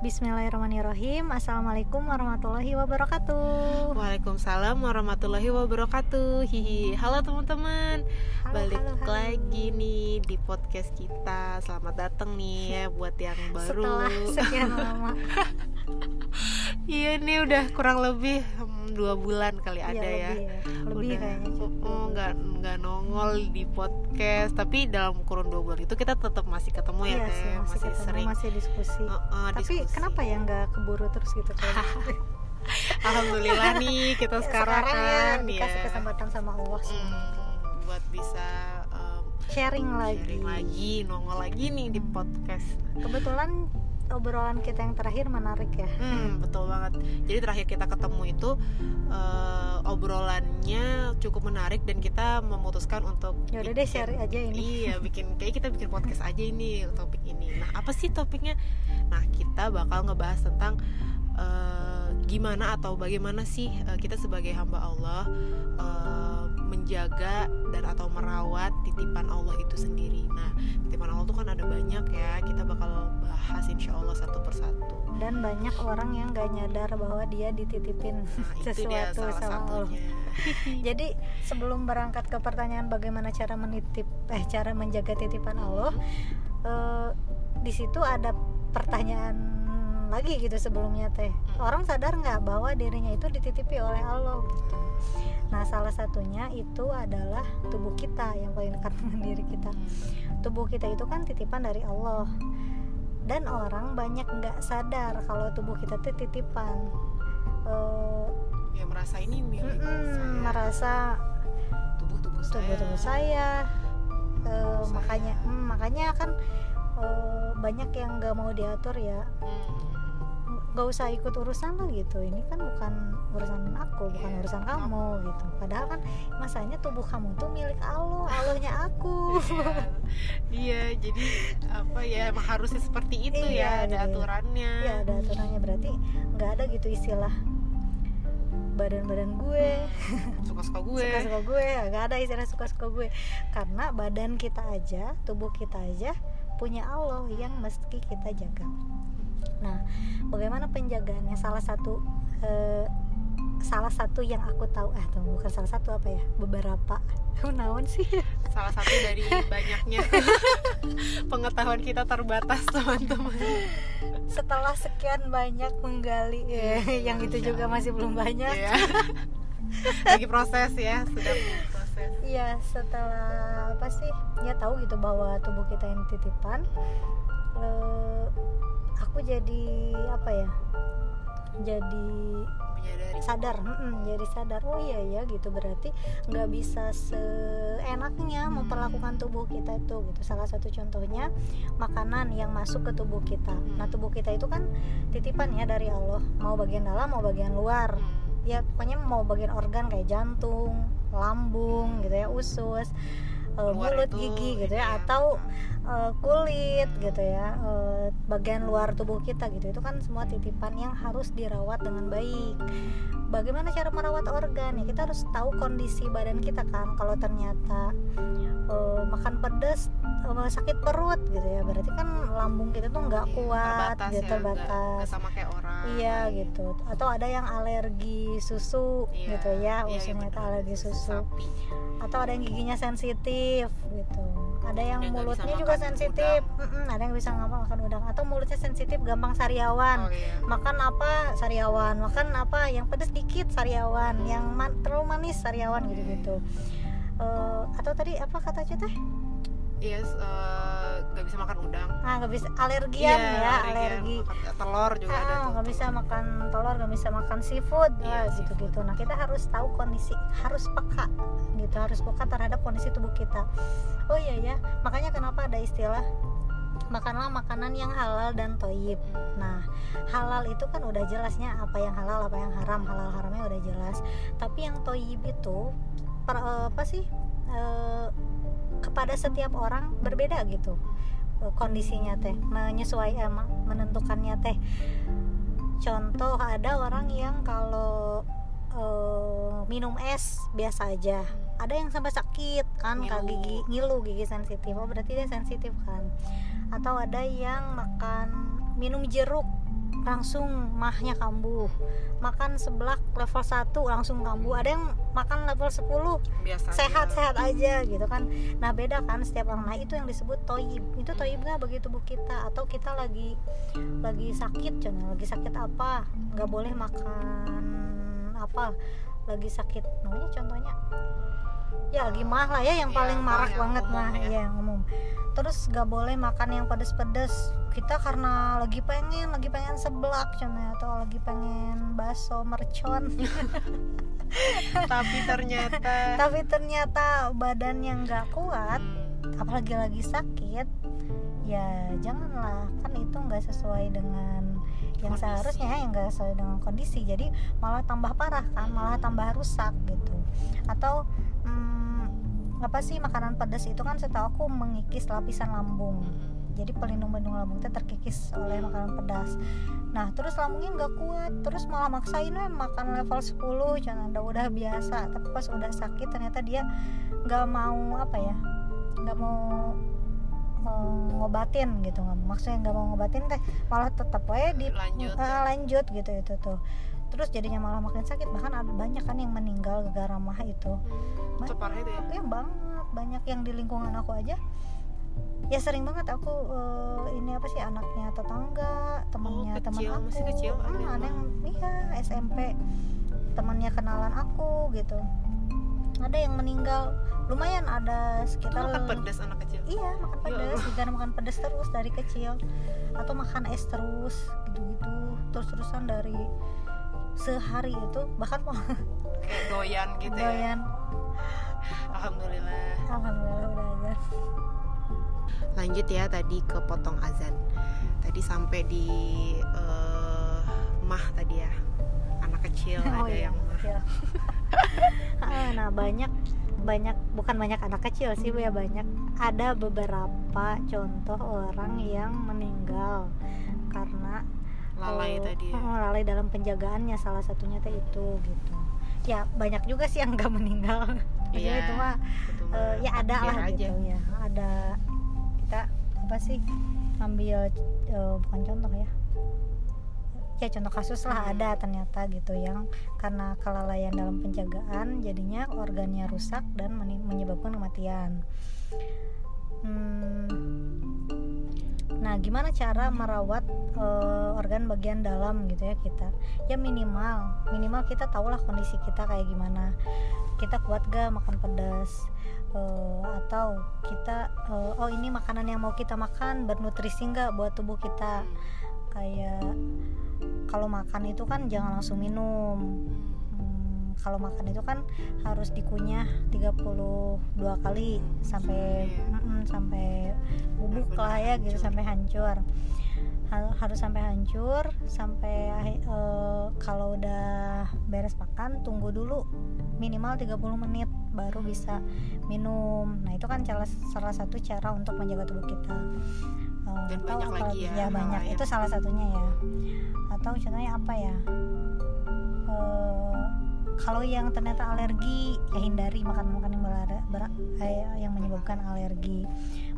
Bismillahirrahmanirrahim. Assalamualaikum warahmatullahi wabarakatuh. Waalaikumsalam warahmatullahi wabarakatuh. Hihi. Halo teman-teman. Balik halo, halo. lagi nih di podcast kita. Selamat datang nih ya buat yang baru. Setelah sekian lama Iya nih udah kurang lebih hmm, dua bulan kali Iya, ada ya. lebih, ya. Lebih udah. kayaknya oh, nggak nggak nongol di podcast. Tapi dalam kurun dua bulan itu kita tetap masih ketemu ya Iya teh sih, masih, ketemu, sering. masih diskusi. Heeh, Tapi diskusi. kenapa ya nggak keburu terus gitu alhamdulillah nih kita sekarang, ya kan dikasih ya kesempatan sama Allah sih. Hmm, buat bisa em, Sharing lagi. sharing lagi nongol lagi nih di podcast. Kebetulan obrolan kita yang terakhir menarik ya Hmm, betul banget. Jadi terakhir kita ketemu itu eh, obrolannya cukup menarik dan kita memutuskan untuk Ya udah deh share aja ini Iya, bikin kayak kita bikin podcast aja ini topik ini. Nah, apa sih topiknya? Nah, kita bakal ngebahas tentang eh, gimana atau bagaimana sih eh, kita sebagai hamba Allah eh, menjaga dan atau merawat titipan Allah itu sendiri. Nah, titipan Allah tuh kan ada banyak ya. Kita bakal bahas insya Allah satu persatu. Dan banyak orang yang gak nyadar bahwa dia dititipin Nah, itu dia sesuatu salah sama Allah satunya. Jadi sebelum berangkat ke pertanyaan bagaimana cara menitip eh cara menjaga titipan Allah, eh, di situ ada pertanyaan lagi gitu sebelumnya teh. Orang sadar nggak bahwa dirinya itu dititipi oleh Allah gitu. Nah salah satunya itu adalah tubuh kita yang paling dekat dengan diri kita. Tubuh kita itu kan titipan dari Allah. Dan orang banyak nggak sadar kalau tubuh kita itu titipan. Eh, Ya merasa ini milik Mm-mm, saya. merasa tubuh-tubuh saya. tubuh-tubuh saya Tubuh saya. makanya hmm, makanya kan eh, banyak yang nggak mau diatur ya Hmm. Nggak usah ikut urusan lo gitu. Ini kan bukan urusan aku bukan Iya, urusan kamu gitu. Padahal kan masanya tubuh kamu tuh milik Allah Allahnya aku. Iya, jadi apa ya emang harusnya seperti itu Iya, ya, ada aturannya. ya ada aturannya. Berarti nggak ada gitu istilah badan-badan gue. Suka-suka gue. suka-suka gue nggak ada istilah suka-suka gue. Karena badan kita aja tubuh kita aja punya Allah yang mesti kita jaga nah bagaimana penjagaannya? Salah satu eh, salah satu yang aku tahu eh tuh, bukan salah satu apa ya? Beberapa. Naon sih? Salah satu dari banyaknya. Pengetahuan kita terbatas, teman-teman. setelah sekian banyak menggali eh, yang itu juga masih belum banyak. Iya. Lagi proses ya, sedang proses. Iya setelah apa sih? Ya tahu gitu bahwa tubuh kita yang titipan eh, aku jadi apa ya jadi Menyadari. sadar mm-mm, jadi sadar oh iya ya gitu berarti nggak bisa seenaknya memperlakukan tubuh kita itu gitu salah satu contohnya makanan yang masuk ke tubuh kita nah tubuh kita itu kan titipan ya dari Allah mau bagian dalam mau bagian luar Hmm. ya pokoknya mau bagian organ kayak jantung, lambung gitu ya, usus, eh, mulut, gigi gitu ya, ya. atau eh, kulit gitu ya, eh, bagian luar tubuh kita gitu. Itu kan semua titipan yang harus dirawat dengan baik. Bagaimana cara merawat organ? Ya kita harus tahu kondisi badan kita kan. Kalau ternyata eh, makan pedas eh, sakit perut gitu ya, berarti kan lambung kita tuh nggak Iya, kuat terbatas gitu, ya, terbatas. sama kayak orang. Iya gitu. Atau ada yang alergi susu Iya, gitu ya, iya, usulnya iya, benar. alergi susu. Sapi. Atau ada yang giginya sensitif gitu. Ada yang mulutnya juga sensitif. Mm-mm, ada yang bisa nggak makan udang. Atau mulutnya sensitif gampang sariawan. Oh iya. Makan apa sariawan, makan apa yang pedas dikit sariawan, yang man- terlalu manis sariawan gitu-gitu. Eh, atau tadi apa kata Cita? Iya, eh, nggak bisa makan udang. Ah nggak bisa alergian Iya, ya, alergi. Makan telur juga ada Ah, tuh. nggak bisa makan telur, nggak bisa makan seafood, Iya, Wah, gitu-gitu. Nah kita harus tahu kondisi, harus peka, gitu, harus peka terhadap kondisi tubuh kita. Oh iya ya, makanya kenapa ada istilah makanlah makanan yang halal dan toyib. Nah, halal itu kan udah jelasnya apa yang halal, apa yang haram, halal haramnya udah jelas. Tapi yang toyib itu per, eh, apa sih? Eh, kepada setiap orang berbeda gitu. Eh, kondisinya teh menyesuaikan menentukannya teh. Contoh ada orang yang kalau eh, minum es biasa aja. Ada yang sampai sakit kan Ngilu. gigi ngilu gigi sensitif. Oh berarti dia sensitif kan. Atau ada yang makan minum jeruk langsung mahnya kambuh. Makan seblak level 1 langsung kambuh. Ada yang makan level 10 biasa aja. sehat-sehat aja gitu kan. Nah beda kan setiap orang. Nah itu yang disebut toyib itu toyib nggak bagi tubuh kita. Atau kita lagi lagi sakit contohnya lagi sakit apa? Nggak boleh makan apa? Lagi sakit. Namanya contohnya ya lagi mah lah ya yang Iya, paling marak yang banget nah ya. ya yang umum terus nggak boleh makan yang pedes-pedes. Kita karena lagi pengen lagi pengen seblak contohnya atau lagi pengen bakso mercon. Tapi ternyata tapi ternyata badan yang nggak kuat Hmm, apalagi lagi sakit ya janganlah. Kan itu nggak sesuai dengan yang Kondisi. seharusnya yang nggak sesuai dengan kondisi jadi malah tambah parah kan malah tambah rusak gitu. Atau hmm, apa sih makanan pedas itu kan setahu aku mengikis lapisan lambung. Jadi pelindung-pelindung lambung itu terkikis oleh makanan pedas. Nah terus lambungnya nggak kuat terus malah maksain "Eh, makan level 10 jangan udah udah biasa. Tapi pas udah sakit ternyata dia nggak mau apa ya nggak mau ngobatin gitu nggak maksudnya nggak mau ngobatin teh malah tetap aja di Lanjut, ya. lanjut gitu itu tuh. Terus jadinya malah makin sakit bahkan ada banyak kan yang meninggal gara-gara mah itu. Itu parah itu ya? ya banget banyak yang di lingkungan aku aja. Ya sering banget aku eh, ini apa sih anaknya tetangga temannya Oh, teman aku. masih kecil, ada Hmm, yang ada yang iya SMP temannya kenalan aku gitu. Ada yang meninggal lumayan ada itu sekitar makan pedas anak kecil. Iya makan Ya pedas juga makan pedas terus dari kecil. Atau makan es terus gitu-gitu. Terus-terusan dari sehari itu bahkan mau kayak doyan gitu ya. Doyan. Alhamdulillah. Alhamdulillah udah aja lanjut ya tadi ke potong azan. Tadi sampai di eh, mah tadi ya. Anak kecil Oh ada iya, yang mah. kecil. Ah, nah banyak banyak bukan banyak anak kecil sih ya banyak. Ada beberapa contoh orang yang meninggal karena lalai eh, tadi ya. oh, lalai dalam penjagaannya salah satunya teh itu gitu. Ya banyak juga sih yang nggak meninggal. Maksudnya Iya, itu mah eh, ya ada lah aja. gitu ya. Ada kita apa sih ambil eh, bukan contoh ya ya contoh kasus lah Hmm. ada ternyata gitu yang karena kelalaian dalam penjagaan jadinya organnya rusak dan menyebabkan kematian. Hmm, nah gimana cara merawat eh, organ bagian dalam gitu ya kita? Ya minimal minimal kita tahulah kondisi kita kayak gimana. Kita kuat gak makan pedas? Eh, atau kita eh, oh ini makanan yang mau kita makan bernutrisi nggak buat tubuh kita kayak kalau makan itu kan jangan langsung minum. Hmm, kalau makan itu kan harus dikunyah 32 kali sampai Iya. mm-mm, sampai bubuk lah ya gitu sampai hancur. Ha- harus sampai hancur sampai eh, kalau udah beres makan tunggu dulu minimal 30 menit baru bisa minum. Nah itu kan salah satu cara untuk menjaga tubuh kita Eh, Dan atau banyak lagi ya, ya banyak. lain. itu salah satunya ya. Atau contohnya apa ya? Eh, kalau yang ternyata alergi ya hindari makan makan yang belara- ber- eh, yang menyebabkan alergi.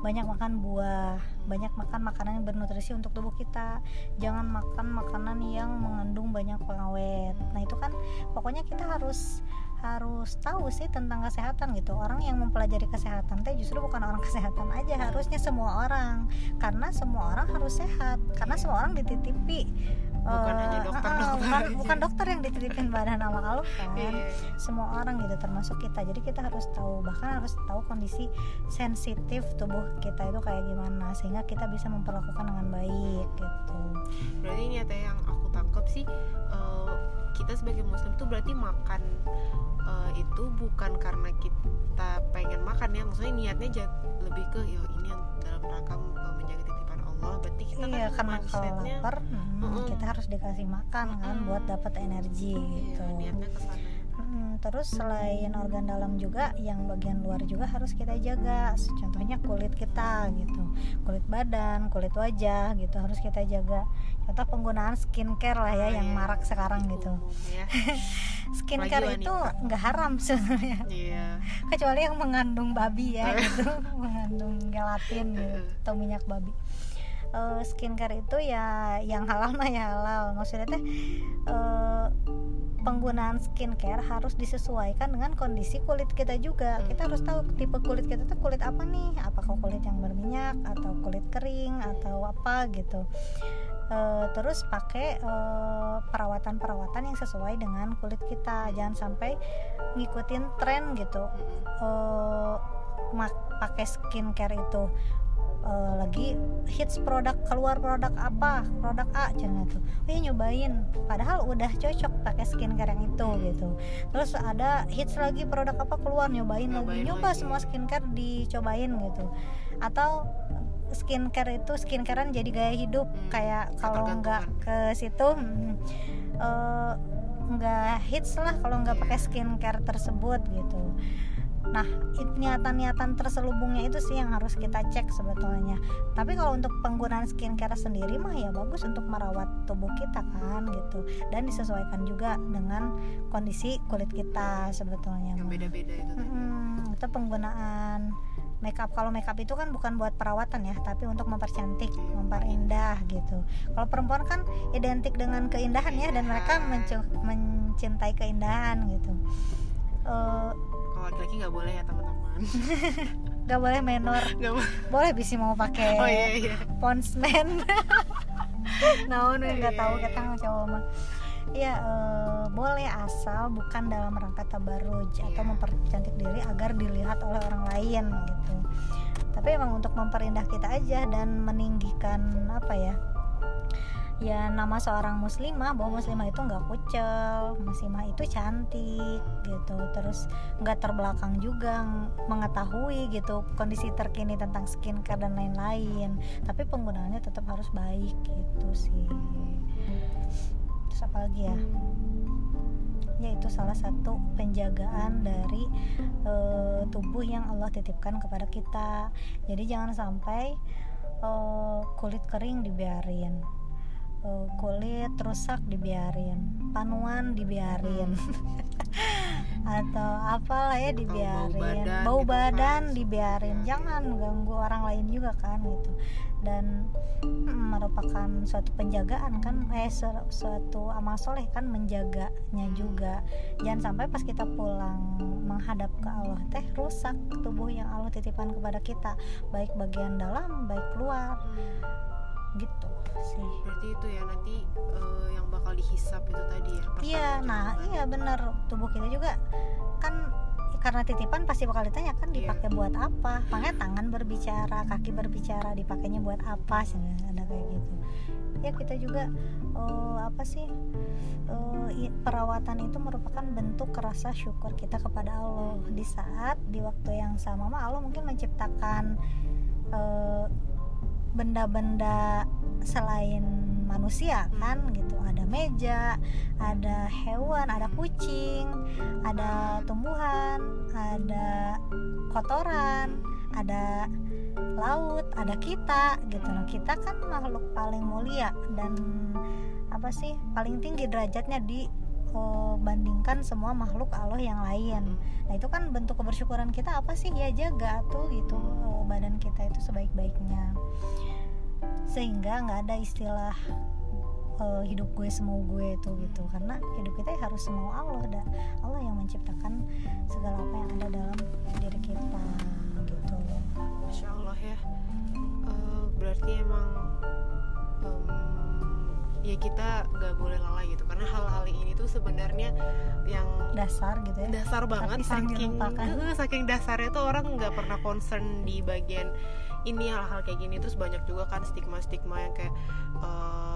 Banyak makan buah banyak makan makanan yang bernutrisi untuk tubuh kita. Jangan makan makanan yang mengandung banyak pengawet. Nah itu kan pokoknya kita harus harus tahu sih tentang kesehatan gitu. Orang yang mempelajari kesehatan teh justru bukan orang kesehatan aja harusnya semua orang. Karena semua orang harus sehat. Karena semua orang dititipi Bukan eh, hanya eh, dokter-dokter bukan, aja. bukan dokter yang dititipin badan sama Allah kan Iya. semua orang gitu termasuk kita jadi kita harus tahu bahkan harus tahu kondisi sensitif tubuh kita itu kayak gimana sehingga kita bisa memperlakukan dengan baik gitu berarti ini ada yang aku tangkap sih eh, kita sebagai muslim tuh berarti makan eh, itu bukan karena kita pengen makan ya maksudnya niatnya lebih ke yo ini yang dalam rangka menjaga titipan Allah berarti kita iya kan karena kalau lapar hmm, Mm-mm. kita harus dikasih makan kan Mm-mm. buat dapat energi gitu. iya, Mm, terus selain organ dalam juga yang bagian luar juga harus kita jaga. Contohnya kulit kita gitu. Kulit badan kulit wajah gitu harus kita jaga. Contoh penggunaan skincare lah ya Ah, yang iya. marak sekarang gitu. Umum, ya. skincare Apalagi itu nggak haram sebenarnya. Iya. Kecuali yang mengandung babi ya gitu mengandung gelatin gitu atau minyak babi eh, skincare itu ya yang halal mah ya halal. Maksudnya teh eh, penggunaan skincare harus disesuaikan dengan kondisi kulit kita juga. Kita harus tahu tipe kulit kita tuh kulit apa nih? Apakah kulit yang berminyak atau kulit kering atau apa gitu. Eh, terus pakai eh, perawatan-perawatan yang sesuai dengan kulit kita. Jangan sampai ngikutin tren gitu. Mak- pakai skincare itu eh, lagi hits produk keluar produk apa produk A jangan tuh. Oh ya nyobain. Padahal udah cocok pakai skincare yang itu gitu. Terus ada hits lagi produk apa keluar nyobain, Nyobain lagi nyoba lagi. semua skincare dicobain gitu. Atau skincare itu skincarean jadi gaya hidup. Hmm, kayak kalau nggak ke situ hmm, eh, nggak hits lah kalau nggak pakai skincare tersebut gitu nah niatan-niatan terselubungnya itu sih yang harus kita cek sebetulnya. Tapi kalau untuk penggunaan skincare sendiri mah ya bagus untuk merawat tubuh kita kan gitu. Dan disesuaikan juga dengan kondisi kulit kita sebetulnya yang beda-beda itu. Mm-mm, itu penggunaan makeup. Kalau makeup itu kan bukan buat perawatan ya tapi untuk mempercantik memperindah gitu. Kalau perempuan kan identik dengan keindahan ya dan mereka mencu- mencintai keindahan gitu. Kalau laki-laki nggak boleh ya teman-teman. Nggak boleh menor. Nggak boleh. Boleh bisa mau pakai oh iya iya. ponsmen naon nggak Iya, tahu iya, kita mau coba mah. Ya eh, boleh asal bukan dalam rangka tabarruj atau Iya. mempercantik diri agar dilihat oleh orang lain gitu. Tapi emang untuk memperindah kita aja dan meninggikan apa ya ya nama seorang muslimah bahwa muslimah itu nggak kucel muslimah itu cantik gitu. Terus nggak terbelakang juga ng- mengetahui gitu kondisi terkini tentang skincare dan lain-lain. Tapi penggunaannya tetap harus baik gitu sih. Terus apa lagi ya? Itu salah satu penjagaan dari eh, tubuh yang Allah titipkan kepada kita. Jadi jangan sampai eh, kulit kering dibiarin Eh, kulit rusak dibiarin panuan dibiarin. Atau apalah ya Atau bau dibiarin. badan bau gitu badan kan, dibiarin. Dibiarin. jangan ganggu orang lain juga kan gitu. Dan mm, merupakan suatu penjagaan kan eh su- suatu amal soleh kan menjaganya juga. Jangan sampai pas kita pulang menghadap ke Allah teh rusak tubuh yang Allah titipkan kepada kita. Baik bagian dalam baik luar gitu sih. Berarti itu ya nanti eh, yang bakal dihisap itu tadi ya iya nah iya bener. Tubuh kita juga kan karena titipan pasti bakal ditanya kan Iya. dipakai buat apa? Makanya tangan berbicara kaki berbicara dipakainya buat apa sih ada kayak gitu. Ya kita juga eh, apa sih i- perawatan itu merupakan bentuk rasa syukur kita kepada Allah. Di saat di waktu yang sama mah Allah mungkin menciptakan eh, benda-benda selain manusia kan gitu. Ada meja ada hewan ada kucing ada tumbuhan ada kotoran ada laut ada kita gitu loh. Kita kan makhluk paling mulia dan apa sih paling tinggi derajatnya di bandingkan semua makhluk Allah yang lain. Nah itu kan bentuk kebersyukuran kita apa sih? Ya jaga tuh gitu eh, badan kita itu sebaik-baiknya. Sehingga nggak ada istilah eh, hidup gue semau gue itu gitu. Karena hidup kita harus semau Allah dan Allah yang menciptakan segala apa yang ada dalam diri kita ya kita nggak boleh lalai gitu. Karena hal-hal ini tuh sebenarnya yang dasar gitu ya. Dasar banget saking eh, saking dasarnya tuh orang nggak pernah concern di bagian ini hal-hal kayak gini. Terus banyak juga kan stigma-stigma yang kayak oh,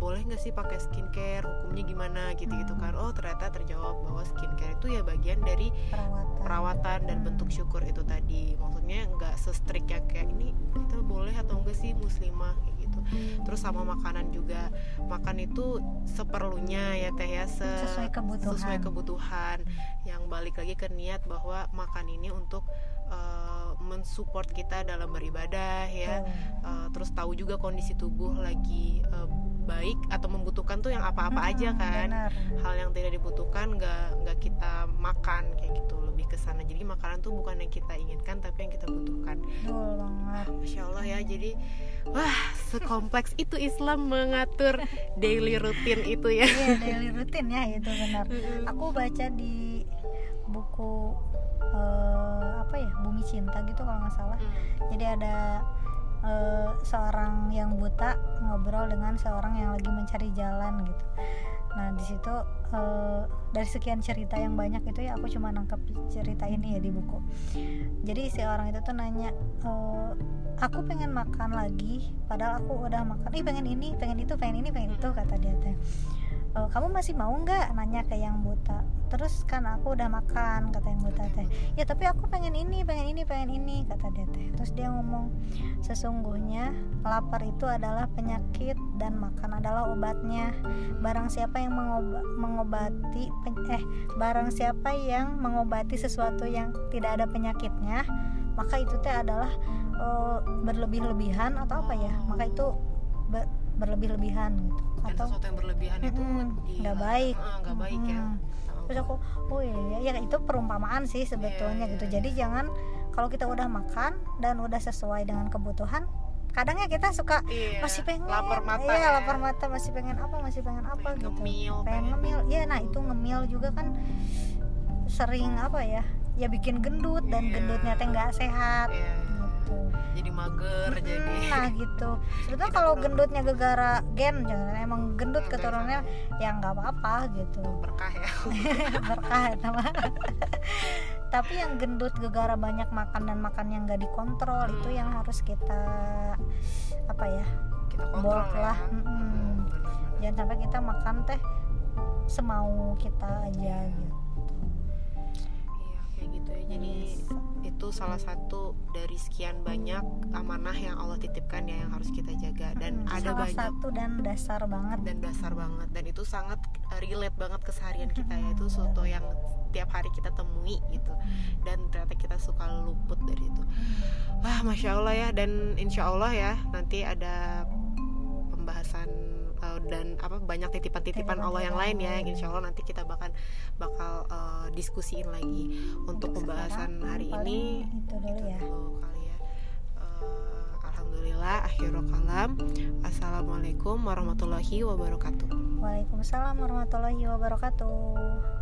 boleh nggak sih pakai skincare? Hukumnya gimana? Gitu-gitu kan. Oh ternyata terjawab bahwa skincare itu ya bagian dari perawatan. perawatan dan Hmm. bentuk syukur itu tadi. Maksudnya nggak se-strict yang kayak ini kita boleh atau enggak sih muslimah? Kayak gitu. Terus sama makanan juga. Makan itu seperlunya ya teh ya. Se- sesuai kebutuhan. sesuai kebutuhan. Yang balik lagi ke niat bahwa makan ini untuk eh, mensupport kita dalam beribadah ya. Eh, terus tahu juga kondisi tubuh lagi eh, baik atau membutuhkan tuh yang apa-apa aja Mm-mm, kan. benar. hal yang tidak dibutuhkan nggak nggak kita makan kayak gitu. Lebih ke sana. Jadi makanan tuh bukan yang kita inginkan tapi yang kita butuhkan. Betul banget. Masya allah ya. Jadi wah sekompleks itu Islam mengatur daily rutin itu ya. Iya daily rutin ya itu benar. Aku baca di buku uh, apa ya? Bumi cinta gitu kalau nggak salah. Hmm. jadi ada uh, seorang yang buta ngobrol dengan seorang yang lagi mencari jalan gitu. Nah di situ uh, dari sekian cerita yang banyak itu ya aku cuma nangkep cerita ini ya di buku. Jadi si orang itu tuh nanya "Eh, aku pengen makan lagi padahal aku udah makan ih pengen ini pengen itu pengen ini pengen itu kata dia teh "Eh, kamu masih mau nggak nanya ke yang buta? Terus kan aku udah makan kata yang buta teh. Ya tapi aku pengen ini pengen ini pengen ini kata dia teh. Terus dia ngomong sesungguhnya lapar itu adalah penyakit dan makan adalah obatnya. Barang siapa yang mengoba- mengobati eh barang siapa yang mengobati sesuatu yang tidak ada penyakitnya maka itu teh adalah eh, berlebih-lebihan atau apa ya? Maka itu berlebih-lebihan gitu. Dan atau sesuatu yang berlebihan itu nggak baik. Ah, nggak baik ya. Terus aku oh iya ya itu perumpamaan sih sebetulnya Iya, gitu. iya, jadi jangan kalau kita udah makan dan udah sesuai dengan kebutuhan kadangnya kita suka Iya, masih pengen lapar mata iya ya. lapar mata masih pengen apa masih pengen apa Pengen gitu. ngemil, pengen ngemil. Ya nah itu ngemil juga kan sering apa ya ya bikin gendut dan Iya. gendutnya teh nggak sehat. Iya, gitu jadi mager jadi nah gitu. Sebetulnya kalau gendutnya gegara gen jangan emang gendut Nggak keturunannya ya nggak apa-apa gitu. Berkah ya. Berkah mah. tapi yang gendut gegara banyak makan dan makan yang nggak dikontrol itu yang harus kita apa ya kita kontrol ya. lah, mm-mm. Mm, benar-benar. jangan sampai kita makan teh semau kita aja gitu. Iya kayak gitu ya. Jadi itu salah satu dari sekian banyak amanah yang Allah titipkan ya yang harus kita jaga. Dan Mm, ada salah banyak satu dan dasar banget. Dan dasar banget. Dan itu sangat uh, relate banget keseharian kita ya. Itu suatu yang tiap hari kita temui gitu. Dan ternyata kita suka luput dari itu. Wah masya Allah ya. Dan insya Allah ya nanti ada pembahasan dan apa banyak titipan-titipan Allah yang lain ya. Yang insya Allah nanti kita bakal bakal uh, diskusiin lagi untuk pembahasan sekarang hari ini. itu dulu ya. dulu kali ya. Uh, Alhamdulillah akhirul kalam. Assalamualaikum warahmatullahi wabarakatuh. Waalaikumsalam warahmatullahi wabarakatuh